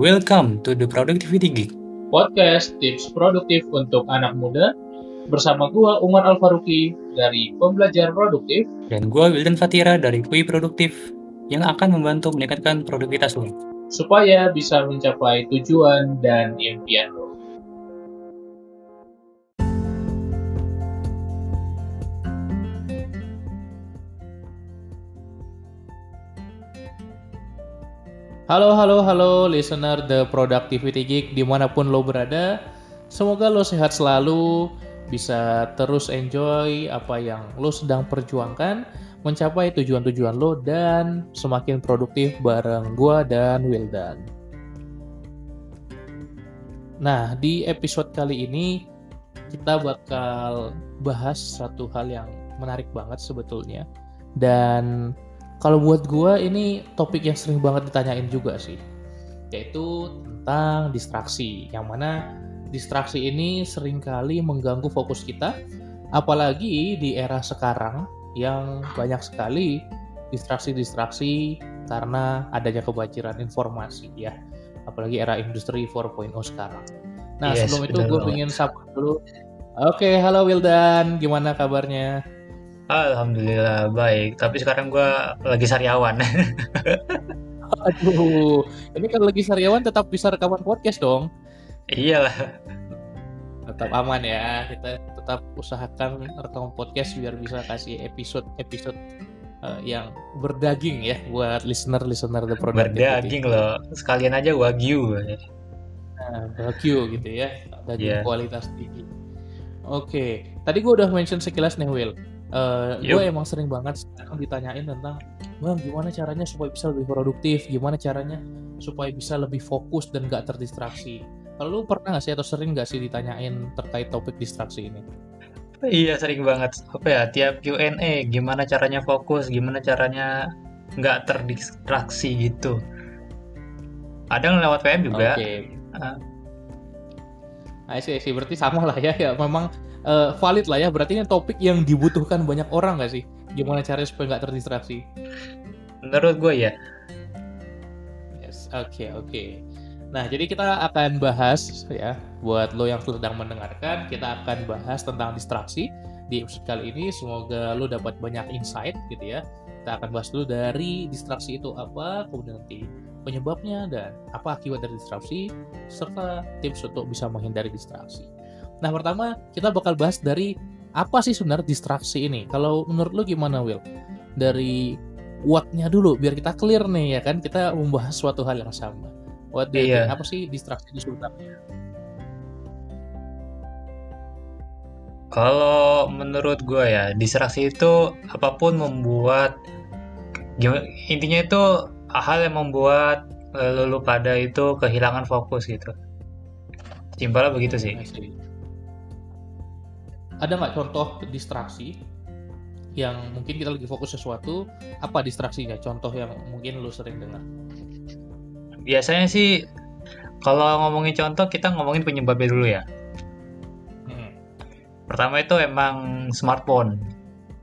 Welcome to the Productivity Geek. podcast tips produktif untuk anak muda bersama gua Umar Alfaruki dari Pembelajar Produktif. Dan gue Wildan Fatira dari Kui Produktif yang akan membantu meningkatkan produktivitas lo. supaya bisa mencapai tujuan dan impian lo. Halo, halo, halo, listener The Productivity Geek di mana pun lo berada. Semoga lo sehat selalu, bisa terus enjoy apa yang lo sedang perjuangkan, mencapai tujuan-tujuan lo, dan semakin produktif bareng gua dan Wildan. Nah, di episode kali ini kita bakal bahas satu hal yang menarik banget sebetulnya. Dan kalau buat gua ini topik yang sering banget ditanyain juga sih. Yaitu tentang distraksi. Yang mana distraksi ini sering kali mengganggu fokus kita. Apalagi di era sekarang yang banyak sekali distraksi-distraksi karena adanya kebanjiran informasi ya. Apalagi era industri 4.0 sekarang. Nah, Yes, sebelum itu gue pengen sapa dulu. Oke, halo Wildan, gimana kabarnya? Alhamdulillah baik, tapi sekarang gue lagi sariawan. Aduh, ini kan lagi sariawan tetap bisa rekaman podcast dong. Iyalah, Tetap aman ya, kita tetap usahakan rekaman podcast biar bisa kasih episode-episode eh, yang berdaging ya buat listener-listener The Productivity. berdaging loh. Sekalian aja wagyu. Nah, Wagyu gitu ya, daging Iya. kualitas tinggi. Oke, tadi gue udah mention sekilas nih Will. Gue Yup. emang sering banget sekarang ditanyain tentang, bang gimana caranya supaya bisa lebih produktif, gimana caranya supaya bisa lebih fokus dan gak terdistraksi. Kalau lu pernah gak sih atau sering gak sih ditanyain terkait topik distraksi ini? Iya sering banget. Apa ya, tiap Q&A gimana caranya fokus, gimana caranya nggak terdistraksi gitu. Ada yang lewat PM juga. Oke. Sih, sih berarti sama lah ya, ya memang eh, valid lah ya. Berarti ini topik yang dibutuhkan banyak orang gak sih? Gimana caranya supaya nggak terdistraksi? Menurut gue ya, Yes, oke oke. Nah, jadi kita akan bahas ya, buat lo yang sedang mendengarkan, kita akan bahas tentang distraksi di episode kali ini. Semoga lo dapat banyak insight gitu ya. Kita akan bahas dulu dari distraksi itu apa, kemudian nanti penyebabnya dan apa akibat dari distraksi, serta tips untuk bisa menghindari distraksi. Nah, pertama kita bakal bahas dari apa sih sebenarnya distraksi ini. Kalau menurut lo gimana, Will? Dari what-nya dulu biar kita clear nih ya kan kita membahas suatu hal yang sama. What do you Iya. think? apa sih distraksi itu sebenarnya? Kalau menurut gue ya, distraksi itu apa pun membuat intinya itu hal yang membuat eh, lu pada itu kehilangan fokus gitu. Simpelnya begitu sih. Ada nggak contoh distraksi yang mungkin kita lagi fokus sesuatu, apa distraksinya? Contoh yang mungkin lu sering dengar. Biasanya sih kalau ngomongin contoh kita ngomongin penyebabnya dulu ya. Hmm. Pertama itu emang smartphone.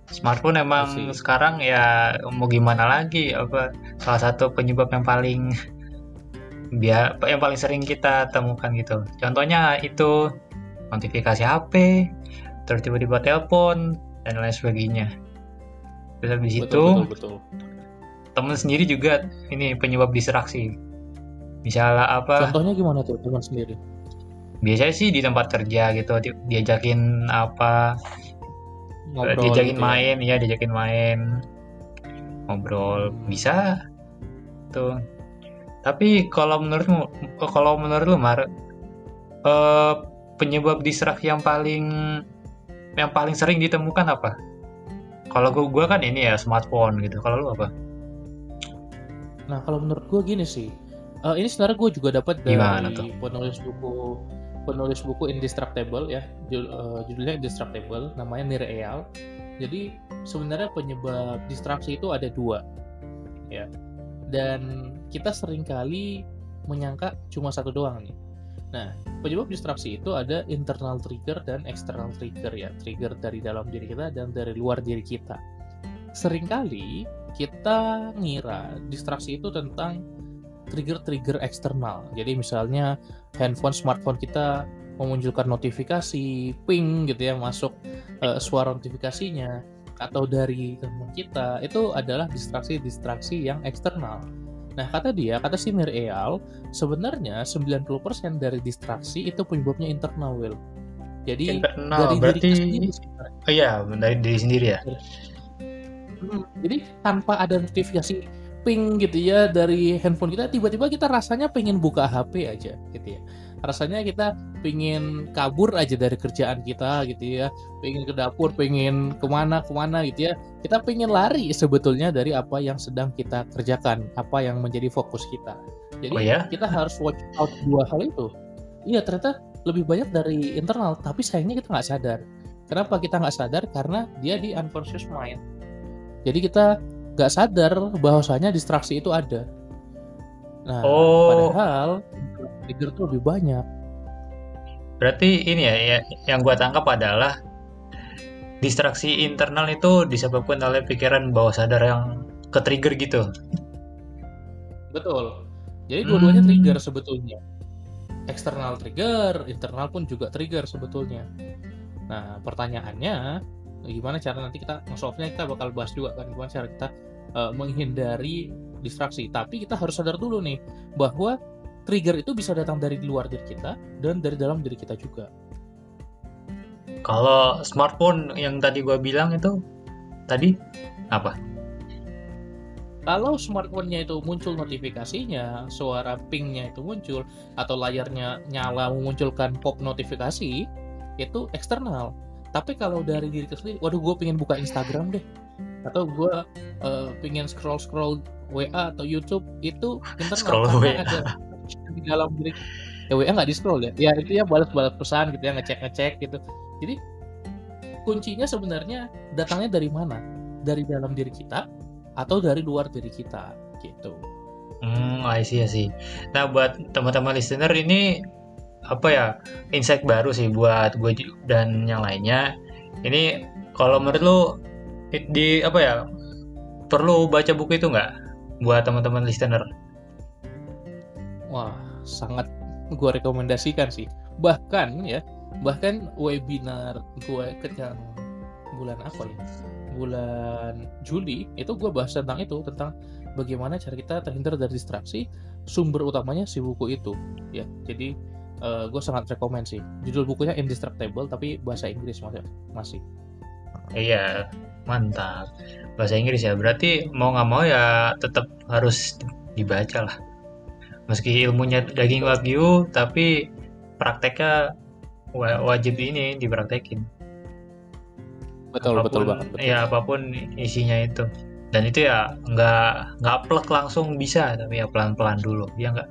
Smartphone emang I see. sekarang ya mau gimana lagi apa salah satu penyebab yang paling biar yang paling sering kita temukan gitu. Contohnya itu notifikasi HP, terus tiba-tiba telepon dan lain sebagainya. Terus habis itu Betul, betul, betul. temen sendiri juga ini penyebab distraksi. Misalnya apa? Contohnya gimana tuh teman sendiri? Biasanya sih di tempat kerja gitu di- diajakin apa Ngobrol diajakin gitu ya. main ya diajakin main. Ngobrol bisa. Tuh. Tapi kalau menurutmu kalau menurut lu Mar eh, penyebab distraksi yang paling yang paling sering ditemukan apa? Kalau gua, gua kan ini ya smartphone gitu. Kalau lu apa? Nah, kalau menurut gue gini sih, eh, ini sebenarnya gue juga dapat dari Gimana tuh? penulis buku penulis buku Indestructible ya, judul- eh, judulnya Indestructible, namanya Nir Eyal. Jadi sebenarnya penyebab distraksi itu ada dua, ya. Dan kita sering kali menyangka cuma satu doang nih. Nah, penyebab distraksi itu ada internal trigger dan external trigger ya, trigger dari dalam diri kita dan dari luar diri kita. Seringkali kita ngira distraksi itu tentang trigger-trigger eksternal. Jadi misalnya handphone smartphone kita memunculkan notifikasi ping gitu ya masuk uh, suara notifikasinya atau dari teman kita itu adalah distraksi-distraksi yang eksternal. Nah, kata dia, kata si Miriel, sebenarnya 90% dari distraksi itu penyebabnya internal, Will. Jadi Internal, dari berarti diri sendiri oh iya dari diri sendiri ya. Hmm, jadi tanpa ada notifikasi ping gitu ya dari handphone kita tiba-tiba kita rasanya pengen buka HP aja gitu ya. Rasanya kita pengen kabur aja dari kerjaan kita gitu ya. Pengen ke dapur pengen ke mana ke mana gitu ya. Kita pengen lari sebetulnya dari apa yang sedang kita kerjakan apa yang menjadi fokus kita. Jadi Oh ya? kita harus watch out dua hal itu. Iya ternyata lebih banyak dari internal tapi sayangnya kita nggak sadar. Kenapa kita nggak sadar? Karena dia di unconscious mind. Jadi kita nggak sadar bahwasanya distraksi itu ada. Nah, Oh. padahal trigger tuh lebih banyak. Berarti ini ya, ya yang gua tangkap adalah distraksi internal itu disebabkan oleh pikiran bawah sadar yang ke trigger gitu. Betul. Jadi dua-duanya Hmm. trigger sebetulnya. Eksternal trigger, internal pun juga trigger sebetulnya. Nah, pertanyaannya gimana cara nanti kita nge-solve-nya kita bakal bahas juga kan gimana cara kita uh, menghindari distraksi. Tapi kita harus sadar dulu nih bahwa trigger itu bisa datang dari luar diri kita dan dari dalam diri kita juga. Kalau smartphone yang tadi gua bilang itu tadi apa? Kalau smartphone-nya itu muncul notifikasinya, suara ping-nya itu muncul, atau layarnya nyala memunculkan pop notifikasi, itu eksternal. Tapi kalau dari diri kita sendiri, waduh gue pengen buka Instagram deh, atau gue uh, pengen scroll-scroll WA atau YouTube, itu internal. Scroll WA. ada di dalam diri. Ya WA nggak di-scroll ya, ya itu ya balas-balas pesan gitu ya, ngecek-ngecek gitu. Jadi kuncinya sebenarnya datangnya dari mana? Dari dalam diri kita atau dari luar diri kita gitu. Hmm, I see, I see. Nah, buat teman-teman listener ini apa ya insight baru sih buat gue dan yang lainnya. Ini kalau menurut lu i- di apa ya perlu baca buku itu nggak buat teman-teman listener? Wah, sangat gue rekomendasikan sih. Bahkan ya, bahkan webinar gue ke yang bulan apa ya? Bulan Juli itu gue bahas tentang itu, tentang bagaimana cara kita terhindar dari distraksi. Sumber utamanya si buku itu, ya. Jadi gue sangat rekomend sih. Judul bukunya Indestructible, tapi bahasa Inggris masih. masih. Iya, mantap. Bahasa Inggris ya. Berarti mau nggak mau ya tetap harus dibaca lah. Meski ilmunya daging wagyu, tapi prakteknya wa- wajib ini dipraktekin. Betul, betul Apapun- banget. Betul. Ya apa pun isinya itu. Dan itu ya nggak nggak plek langsung bisa, tapi ya pelan-pelan dulu. Ya nggak.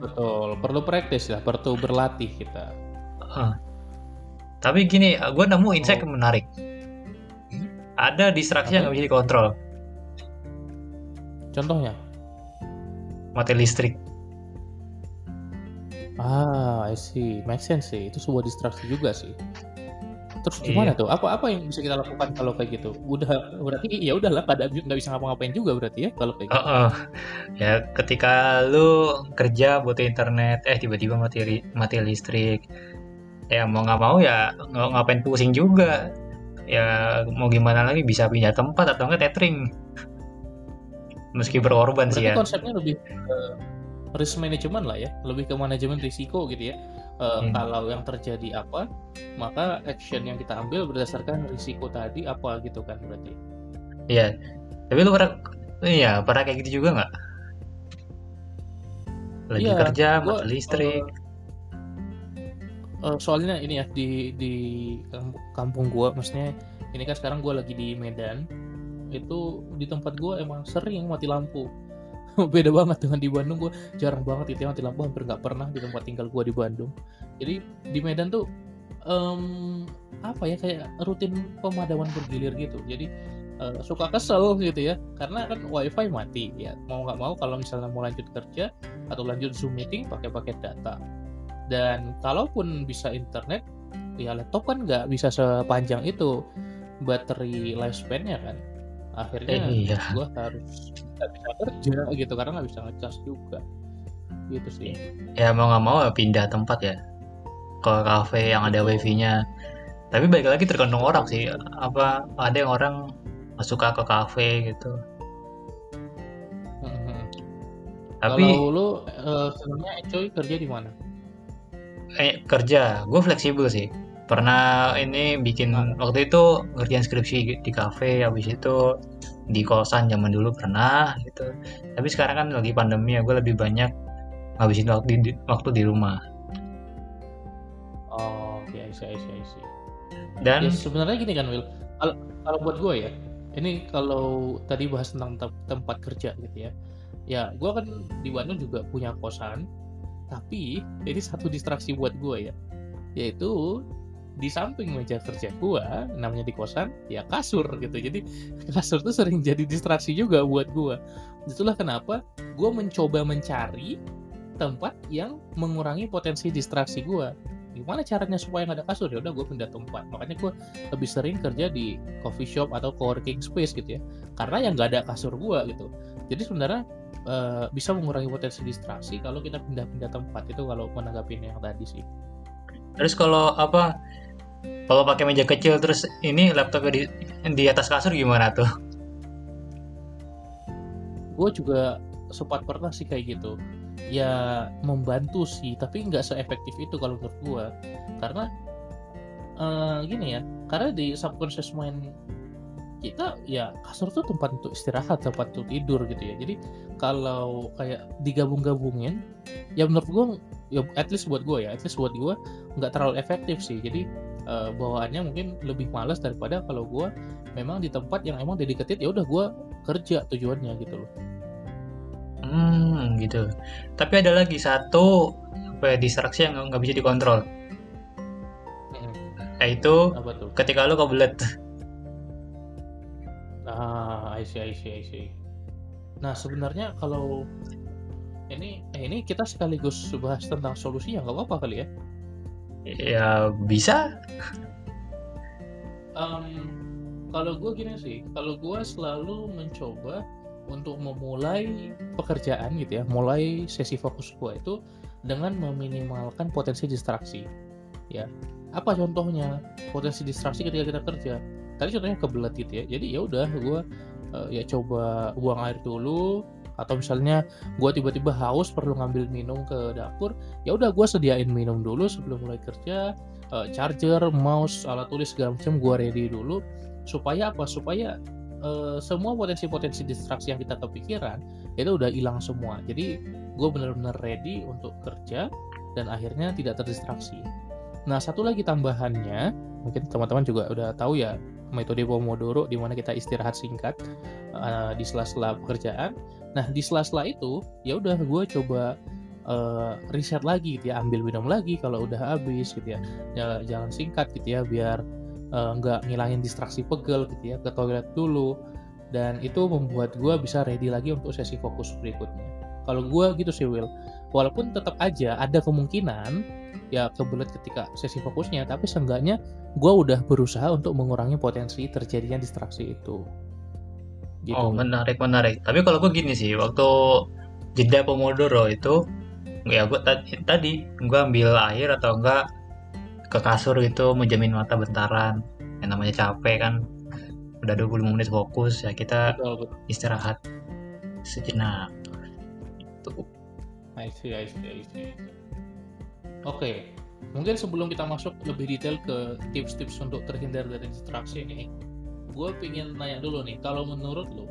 Betul, perlu praktis lah, perlu berlatih kita. Heeh. Tapi gini, gue nemu insight yang menarik. Ada distraksi yang nggak bisa dikontrol. Contohnya, Mati listrik. Ah, I see. Make sense sih. Itu sebuah distraksi juga sih. Terus gimana tuh? Apa apa yang bisa kita lakukan kalau kayak gitu? Udah berarti ya udahlah pada nggak bisa ngapa-ngapain juga berarti ya kalau kayak gitu. Heeh. Ya ketika lu kerja butuh internet, eh tiba-tiba mati mati listrik. Ya mau nggak mau ya nggak ngapain pusing juga. Ya mau gimana lagi bisa pindah tempat atau enggak tethering. Meski berkorban sih Berarti ya. konsepnya lebih ke risk management lah ya, lebih ke manajemen risiko gitu ya. Eh, Hmm. Kalau yang terjadi apa, maka action yang kita ambil berdasarkan risiko tadi apa gitu kan berarti. Iya. Tapi lu pernah iya, pernah kayak gitu juga nggak? Lagi Iya, kerja gua, mati listrik. Eh, soalnya ini ya di di kamp- kampung gua maksudnya ini kan sekarang gua lagi di Medan itu di tempat gua emang sering mati lampu. Beda banget dengan di Bandung gua jarang banget itu yang mati lampu hampir nggak pernah di tempat tinggal gua di Bandung. Jadi di Medan tuh em, apa ya kayak rutin pemadaman bergilir gitu. Jadi eh, suka kesel gitu ya karena kan wifi mati ya. Mau nggak mau kalau misalnya mau lanjut kerja atau lanjut zoom meeting pakai paket data dan kalaupun bisa internet ya laptop kan nggak bisa sepanjang itu battery lifespan-nya kan akhirnya Eh, iya. gue harus nggak bisa kerja gitu karena nggak bisa ngecas juga gitu sih Ya mau nggak mau ya pindah tempat ya ke kafe yang ada wifi-nya. Tapi balik lagi tergantung orang sih. Apa ada yang orang suka ke kafe gitu. Mhm. Tapi kalau lu eh, sebenarnya enjoy kerja di mana eh, kerja, gue fleksibel sih. Pernah ini bikin Ah. waktu itu ngerjain skripsi di kafe, habis itu di kosan zaman dulu pernah gitu. Tapi sekarang kan lagi pandemi ya, gue lebih banyak ngabisin waktu di, waktu di rumah. oh oke I see, I see, I see. Dan Ya sebenarnya gini kan Will, kalau kalau buat gue ya, ini kalau tadi bahas tentang tem- tempat kerja gitu ya, ya gue kan di Bandung juga punya kosan, tapi ini satu distraksi buat gue ya, yaitu di samping meja kerja gue, namanya di kosan, ya kasur gitu. Jadi kasur tuh sering jadi distraksi juga buat gue. Itulah kenapa gue mencoba mencari tempat yang mengurangi potensi distraksi gue gimana caranya supaya nggak ada kasur? Ya udah gue pindah tempat. Makanya gue lebih sering kerja di coffee shop atau co-working space gitu ya. Karena yang nggak ada kasur gue gitu jadi sebenarnya eh, bisa mengurangi potensi distraksi kalau kita pindah-pindah tempat itu kalau menanggapi yang tadi sih terus kalau apa? Kalau pakai meja kecil terus ini laptopnya di di atas kasur gimana tuh? gue juga sempat pernah sih kayak gitu ya membantu sih tapi nggak seefektif itu kalau menurut gue karena eh, gini ya karena di subconscious mind kita ya kasur tuh tempat untuk istirahat tempat untuk tidur gitu ya. Jadi kalau kayak digabung-gabungin ya menurut gue ya at least buat gue ya at least buat gue nggak terlalu efektif sih. Jadi eh, bawaannya mungkin lebih malas daripada kalau gue memang di tempat yang emang dedicated ya udah gue kerja tujuannya gitu loh. Hmm, gitu. Tapi ada lagi satu apa ya, distraksi yang nggak bisa dikontrol, yaitu apa tuh? ketika lu kebelet. I see I see I see. Nah sebenarnya kalau ini eh, ini kita sekaligus bahas tentang solusinya nggak apa-apa kali ya? Ya bisa. Em, kalau gue gini sih kalau gue selalu mencoba untuk memulai pekerjaan gitu ya mulai sesi fokus gue itu dengan meminimalkan potensi distraksi ya. Apa contohnya? Potensi distraksi ketika kita kerja. Tadi contohnya kebelet gitu ya jadi ya udah gue eh, ya coba buang air dulu. Atau misalnya gue tiba-tiba haus perlu ngambil minum ke dapur ya udah gue sediain minum dulu sebelum mulai kerja. Eh, charger mouse alat tulis segala macam gue ready dulu. Supaya apa? Supaya eh, semua potensi-potensi distraksi yang kita kepikiran itu udah hilang semua. Jadi gue bener-bener ready untuk kerja dan akhirnya tidak terdistraksi. Nah satu lagi tambahannya mungkin teman-teman juga udah tahu ya metode Pomodoro di mana kita istirahat singkat eh, di sela-sela pekerjaan. Nah di sela-sela itu ya udah gue coba eh, riset lagi gitu ya ambil minum lagi kalau udah habis gitu ya. Jalan singkat gitu ya biar eh, nggak ngilangin distraksi pegel gitu ya ke toilet dulu. Dan itu membuat gue bisa ready lagi untuk sesi fokus berikutnya. Kalau gue gitu sih Will walaupun tetap aja ada kemungkinan ya kebelet ketika sesi fokusnya tapi seenggaknya gue udah berusaha untuk mengurangi potensi terjadinya distraksi itu gitu Oh, menarik, menarik. Tapi kalau gue gini sih, waktu jeda Pomodoro itu, ya gue tadi, tadi gue ambil air atau enggak ke kasur itu menjamin mata bentaran. Yang namanya capek kan, udah 25 menit fokus, ya kita betul, betul. istirahat sejenak. Itu. I see, I see, I see. Oke, mungkin sebelum kita masuk lebih detail ke tips-tips untuk terhindar dari distraksi ini, gue pingin nanya dulu nih, kalau menurut lo,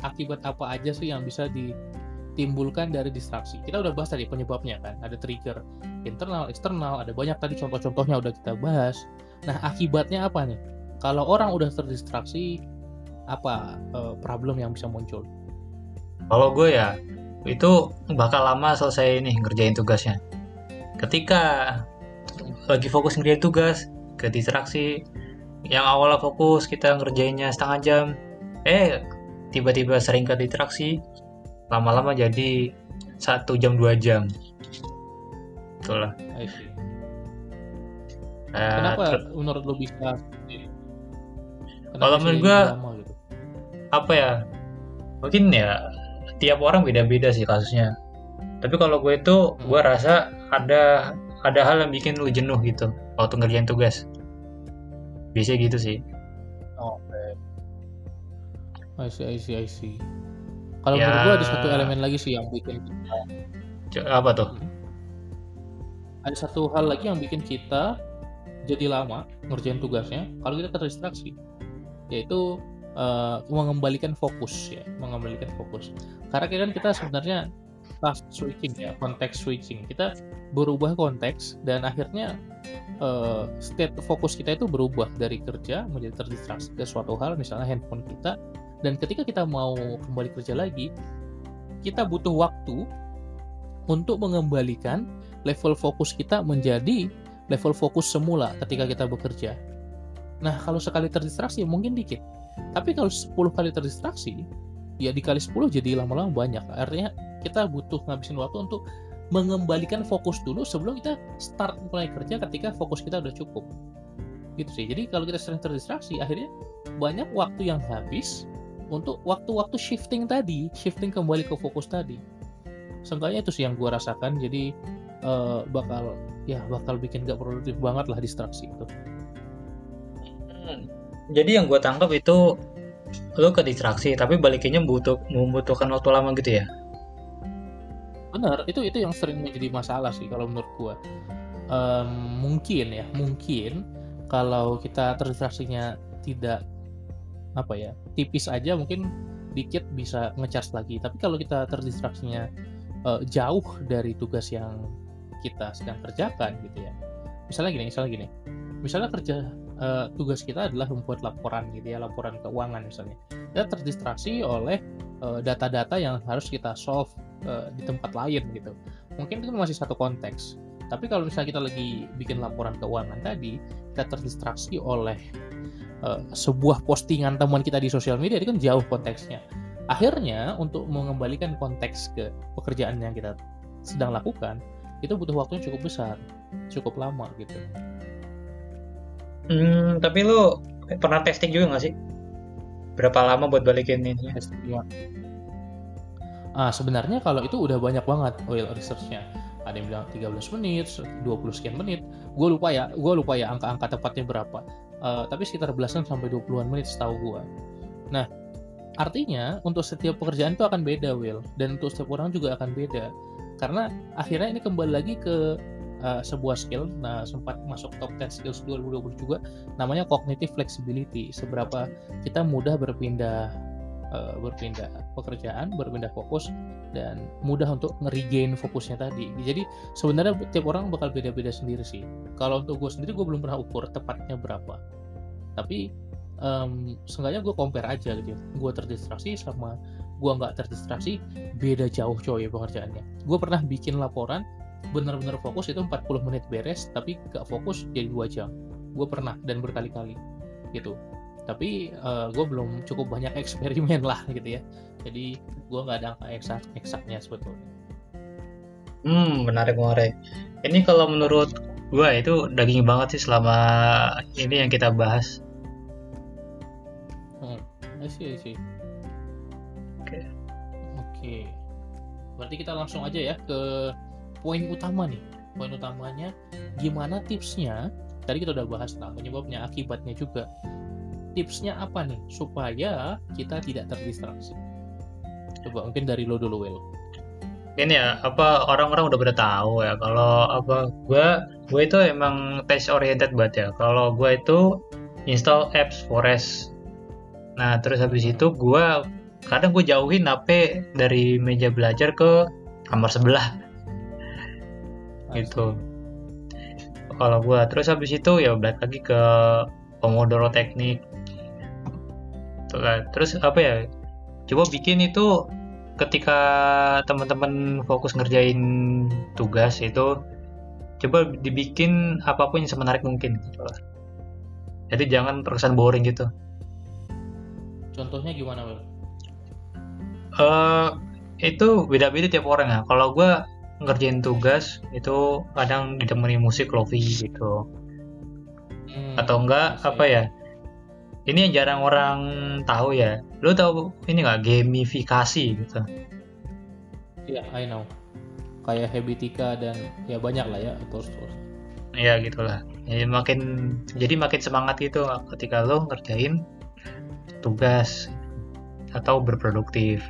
akibat apa aja sih yang bisa ditimbulkan dari distraksi? Kita udah bahas tadi penyebabnya kan, ada trigger internal, eksternal, ada banyak tadi contoh-contohnya udah kita bahas. Nah, akibatnya apa nih? Kalau orang udah terdistraksi, apa eh, problem yang bisa muncul? Kalau gue ya, itu bakal lama selesai ini ngerjain tugasnya. Ketika lagi fokus ngerjain tugas, ke distraksi, yang awalnya fokus kita ngerjainnya setengah jam, eh tiba-tiba sering ke distraksi, lama-lama jadi satu jam dua jam. Itulah. I see. Eh, Kenapa ter- menurut lo bisa Kalau menurut lama gitu? apa ya mungkin ya tiap orang beda-beda sih kasusnya tapi kalau gue itu gue rasa ada ada hal yang bikin lu jenuh gitu waktu ngerjain tugas biasanya gitu sih Oke. I see, I see, I see. Kalau Ya. menurut gua ada satu elemen lagi sih yang bikin kita apa tuh ada satu hal lagi yang bikin kita jadi lama ngerjain tugasnya kalau kita terdistraksi yaitu eh, mengembalikan fokus ya mengembalikan fokus karena kan kita sebenarnya task switching ya konteks switching kita berubah konteks dan akhirnya eh, state fokus kita itu berubah dari kerja menjadi terdistraksi ke suatu hal misalnya handphone kita dan ketika kita mau kembali kerja lagi kita butuh waktu untuk mengembalikan level fokus kita menjadi level fokus semula ketika kita bekerja. Nah, kalau sekali terdistraksi mungkin dikit. Tapi kalau 10 kali terdistraksi, ya dikali 10 jadi lama-lama banyak. Artinya kita butuh ngabisin waktu untuk mengembalikan fokus dulu sebelum kita start mulai kerja ketika fokus kita udah cukup. Gitu sih. Jadi kalau kita sering terdistraksi, akhirnya banyak waktu yang habis untuk waktu-waktu shifting tadi, shifting kembali ke fokus tadi. Seenggaknya itu sih yang gue rasakan. Jadi eh, bakal ya bakal bikin gak produktif banget lah distraksi itu. Hmm, jadi yang gue tangkap itu lu ke distraksi tapi balikinnya butuh membutuhkan waktu lama gitu ya Benar, itu itu yang sering menjadi masalah sih kalau menurut gua. Em, mungkin ya, mungkin kalau kita terdistraksinya tidak apa ya, tipis aja mungkin dikit bisa ngecharge lagi. Tapi kalau kita terdistraksinya eh, jauh dari tugas yang kita sedang kerjakan gitu ya. Misalnya gini, misalnya gini. Misalnya kerja eh, tugas kita adalah membuat laporan gitu ya, laporan keuangan misalnya. Kita terdistraksi oleh eh, data-data yang harus kita solve eh, di tempat lain gitu. Mungkin itu masih satu konteks. Tapi kalau misalnya kita lagi bikin laporan keuangan tadi, kita terdistraksi oleh eh, sebuah postingan teman kita di sosial media, itu kan jauh konteksnya. Akhirnya untuk mengembalikan konteks ke pekerjaan yang kita sedang lakukan, itu butuh waktunya cukup besar, cukup lama gitu. Hmm, tapi lu pernah testing juga nggak sih berapa lama buat balikin ini Ah, sebenarnya kalau itu udah banyak banget oil research-nya. Ada yang bilang 13 menit, 20 sekian menit. Gue lupa ya, gue lupa ya angka-angka tepatnya berapa. Eh, tapi sekitar belasan sampai 20-an menit setahu gue. Nah, artinya untuk setiap pekerjaan itu akan beda, Will. Dan untuk setiap orang juga akan beda. Karena akhirnya ini kembali lagi ke eh, sebuah skill, nah sempat masuk top 10 skills 2020 juga, namanya cognitive flexibility. Seberapa kita mudah berpindah eh, berpindah pekerjaan, berpindah fokus dan mudah untuk nge-regain fokusnya tadi. Jadi sebenarnya tiap orang bakal beda-beda sendiri sih. Kalau untuk gue sendiri gue belum pernah ukur tepatnya berapa. Tapi em, seenggaknya gue compare aja gitu. Gue terdistraksi sama gue nggak terdistraksi beda jauh coy pekerjaannya. Gue pernah bikin laporan bener-bener fokus itu 40 menit beres tapi gak fokus jadi dua jam. Gue pernah dan berkali-kali gitu tapi gue belum cukup banyak eksperimen lah gitu ya jadi gue nggak ada angka eksak eksaknya sebetulnya hmm menarik menarik ini kalau menurut gua itu daging banget sih selama ini yang kita bahas hmm. I see, I see. Oke. oke berarti kita langsung aja ya ke poin utama nih. Poin utamanya gimana tipsnya? Tadi kita udah bahas tentang penyebabnya akibatnya juga. Tipsnya apa nih? Supaya kita tidak terdistraksi. Coba mungkin dari lo dulu Will ini ya apa orang-orang udah pada tahu ya kalau apa gua gue itu emang test oriented banget ya. Kalau gua itu install apps Forest. Nah terus habis itu gua kadang gue jauhin HP dari meja belajar ke kamar sebelah gitu. Kalau gua. Terus habis itu ya balik lagi ke Pomodoro teknik. Lah. terus apa ya? Coba bikin itu ketika teman-teman fokus ngerjain tugas itu coba dibikin apa pun yang semenarik mungkin gitu lah. jadi jangan terkesan boring gitu. Contohnya gimana eh itu beda-beda tiap orang ya. Kalau gua ngerjain tugas itu kadang ditemani musik lofi gitu. Hmm, atau enggak apa ya ini yang jarang orang tahu ya. Lu tahu ini nggak gamifikasi gitu? Iya, I know. Kayak Habitika dan ya banyak lah ya terus terus. ya gitulah. Jadi makin jadi makin semangat gitu ketika lo ngerjain tugas atau berproduktif.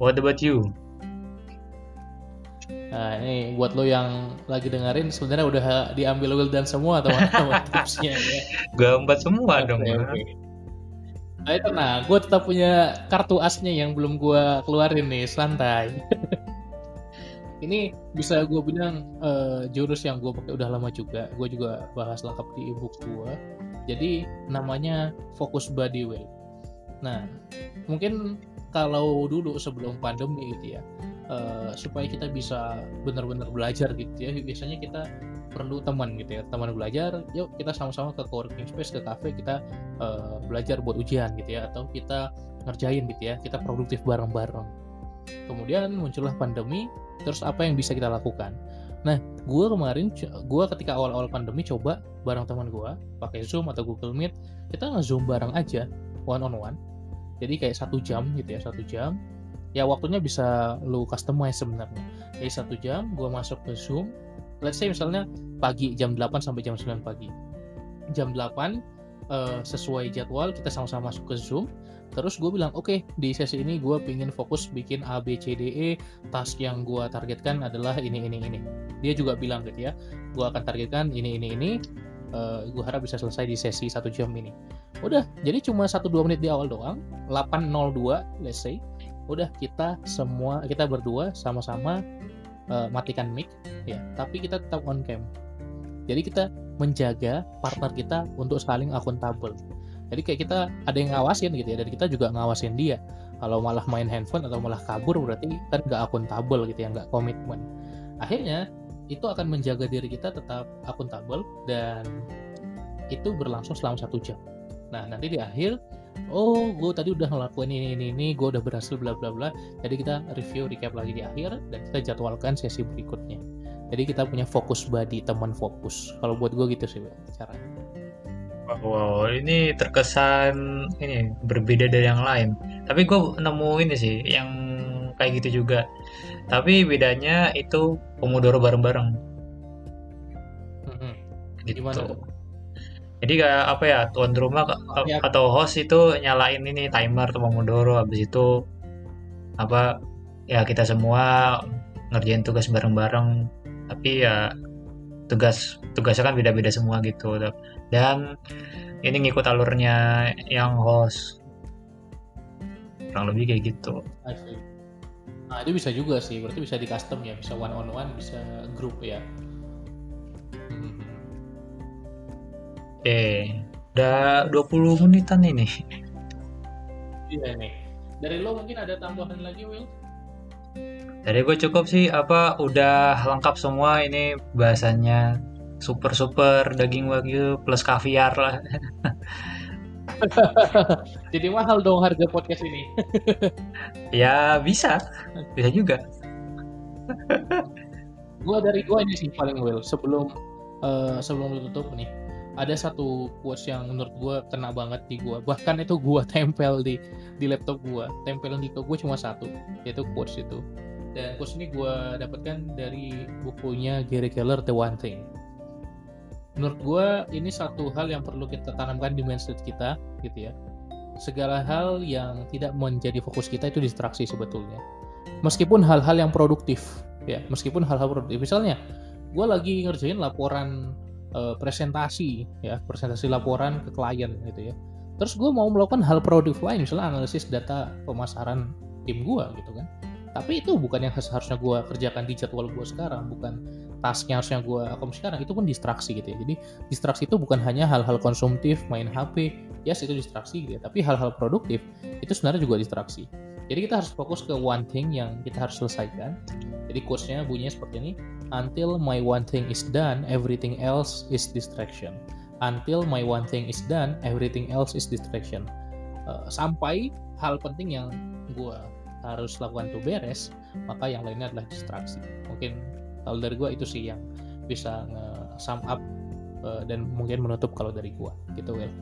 What about you Nah, ini buat lo yang lagi dengerin sebenarnya udah diambil Wildan semua teman-teman tipsnya ya. gambar semua Oke, dong oke. Ayo tenang, gue tetap punya kartu asnya yang belum gue keluarin nih, santai. Ini bisa gue bilang eh, jurus yang gue pakai udah lama juga. Gue juga bahas lengkap di ebook gue. Jadi namanya Focus Body Weight. Nah, mungkin kalau dulu sebelum pandemi gitu ya, eh, supaya kita bisa benar-benar belajar gitu ya, biasanya kita perlu teman gitu ya, teman belajar. Yuk kita sama-sama ke coworking space, ke cafe, kita eh, belajar buat ujian gitu ya atau kita ngerjain gitu ya kita produktif bareng-bareng. Kemudian muncullah pandemi terus apa yang bisa kita lakukan? Nah gue kemarin gue ketika awal-awal pandemi coba bareng teman gue pakai zoom atau google meet kita nge-zoom bareng aja one on one. Jadi kayak satu jam gitu ya satu jam ya waktunya bisa lu customize sebenarnya. Jadi satu jam gue masuk ke zoom. Let's say misalnya pagi jam 8 sampai jam 9 pagi. Jam 8 eh, sesuai jadwal kita sama-sama masuk ke Zoom. Terus gue bilang oke di sesi ini gue pingin fokus bikin A B C D E. Task yang gue targetkan adalah ini ini ini. Dia juga bilang gitu ya gue akan targetkan ini ini ini. Gue harap bisa selesai di sesi satu jam ini. Udah jadi cuma 1-2 menit di awal doang. 8.02 let's say udah kita semua kita berdua sama-sama eh, matikan mic ya tapi kita tetap on cam jadi kita menjaga partner kita untuk saling akuntabel. Jadi kayak kita ada yang ngawasin gitu ya, dan kita juga ngawasin dia. Kalau malah main handphone atau malah kabur berarti kan nggak akuntabel gitu ya, nggak komitmen. Akhirnya itu akan menjaga diri kita tetap akuntabel dan itu berlangsung selama satu jam. Nah nanti di akhir, oh gue tadi udah ngelakuin ini ini ini, gue udah berhasil bla bla bla. Jadi kita review recap lagi di akhir dan kita jadwalkan sesi berikutnya. Jadi kita punya fokus body teman fokus. Kalau buat gue gitu sih caranya. Wow, ini terkesan ini berbeda dari yang lain. Tapi gue nemu ini sih yang kayak gitu juga. Tapi bedanya itu pomodoro bareng-bareng Mhm. gitu. Gimana tuh? Jadi kayak apa ya, tuan rumah ka- Ya. atau host itu nyalain ini timer atau pomodoro habis itu apa ya kita semua ngerjain tugas bareng-bareng. Tapi ya tugas tugasnya kan beda-beda semua gitu. Dan ini ngikut alurnya yang host. Kurang lebih kayak gitu. Nah itu bisa juga sih, berarti bisa di custom ya, bisa one on one, bisa grup ya. Mhm. Oke, udah 20 menitan ini. Iya nih. Dari lo mungkin ada tambahan lagi, Will? Dari gue cukup sih apa udah lengkap semua ini bahasanya super super daging wagyu plus kaviar lah. Jadi mahal dong harga podcast ini. Ya bisa, bisa juga. Gua dari gua ini sih paling Will. Sebelum eh, sebelum lu tutup nih, ada satu quotes yang menurut gua kena banget di gua. Bahkan itu gua tempel di di laptop gua. Tempel di laptop gua cuma satu, yaitu quotes itu. Dan quotes ini gua dapatkan dari bukunya Gary Keller The One Thing. Menurut gua ini satu hal yang perlu kita tanamkan di mindset kita, gitu ya. Segala hal yang tidak menjadi fokus kita itu distraksi sebetulnya. Meskipun hal-hal yang produktif, ya meskipun hal-hal produktif misalnya gue lagi ngerjain laporan eh, presentasi ya presentasi laporan ke klien gitu ya. Terus gue mau melakukan hal produktif lain misalnya analisis data pemasaran tim gue gitu kan. Tapi itu bukan yang seharusnya gue kerjakan di jadwal gue sekarang bukan task yang harusnya gue accomplish sekarang itu pun distraksi gitu ya. Jadi distraksi itu bukan hanya hal-hal konsumtif main HP yes itu distraksi gitu ya. Tapi hal-hal produktif itu sebenarnya juga distraksi jadi kita harus fokus ke one thing yang kita harus selesaikan jadi quotes-nya bunyinya seperti ini. Until my one thing is done, everything else is distraction. Until my one thing is done, everything else is distraction. Uh, sampai hal penting yang gue harus lakukan itu beres, maka yang lainnya adalah distraksi. Mungkin kalau dari gue itu sih yang bisa nge-sum up uh, dan mungkin menutup kalau dari gua gitu Will.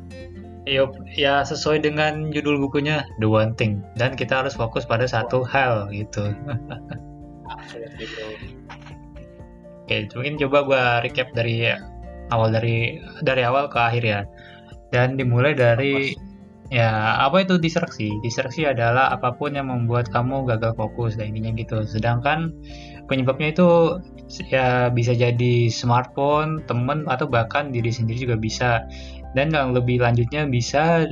Yup, ya sesuai dengan judul bukunya The One Thing dan kita harus fokus pada satu hal gitu. Oke, mungkin coba gua recap dari awal dari dari awal ke akhir ya. Dan dimulai dari ya apa itu distraksi? Distraksi adalah apa pun yang membuat kamu gagal fokus dan intinya gitu. Sedangkan penyebabnya itu ya bisa jadi smartphone, temen atau bahkan diri sendiri juga bisa dan yang lebih lanjutnya bisa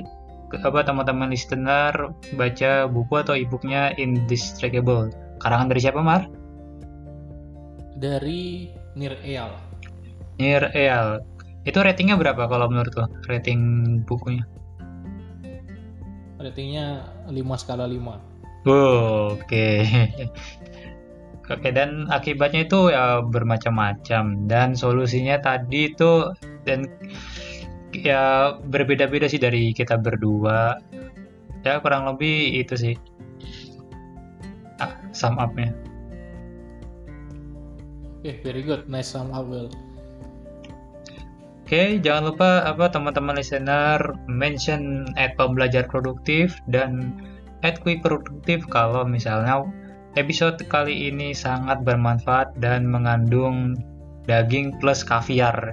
apa teman-teman listener baca buku atau e-booknya Indestructible karangan dari siapa Mar? Dari Nir Eyal Nir Eyal itu ratingnya berapa kalau menurut lo rating bukunya? Ratingnya 5 skala 5 oh, oke. Okay. Oke dan akibatnya itu ya bermacam-macam. Dan solusinya tadi itu dan ya berbeda-beda sih dari kita berdua. Ya kurang lebih itu sih. Ah, sum up-nya. Oke okay, very good. Nice sum up Will Oke, okay, jangan lupa apa teman-teman listener mention at pembelajar produktif dan at quick produktif kalau misalnya episode kali ini sangat bermanfaat dan mengandung daging plus kaviar.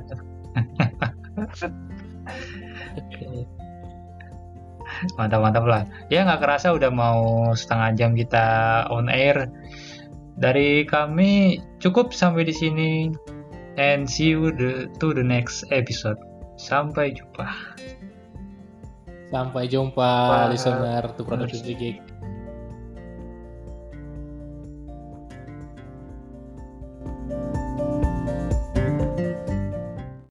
mantap-mantap lah. Ya nggak kerasa udah mau setengah jam kita on air. Dari kami cukup sampai di sini and see you the, to the next episode. Sampai jumpa. Sampai jumpa Bye. listener to productivity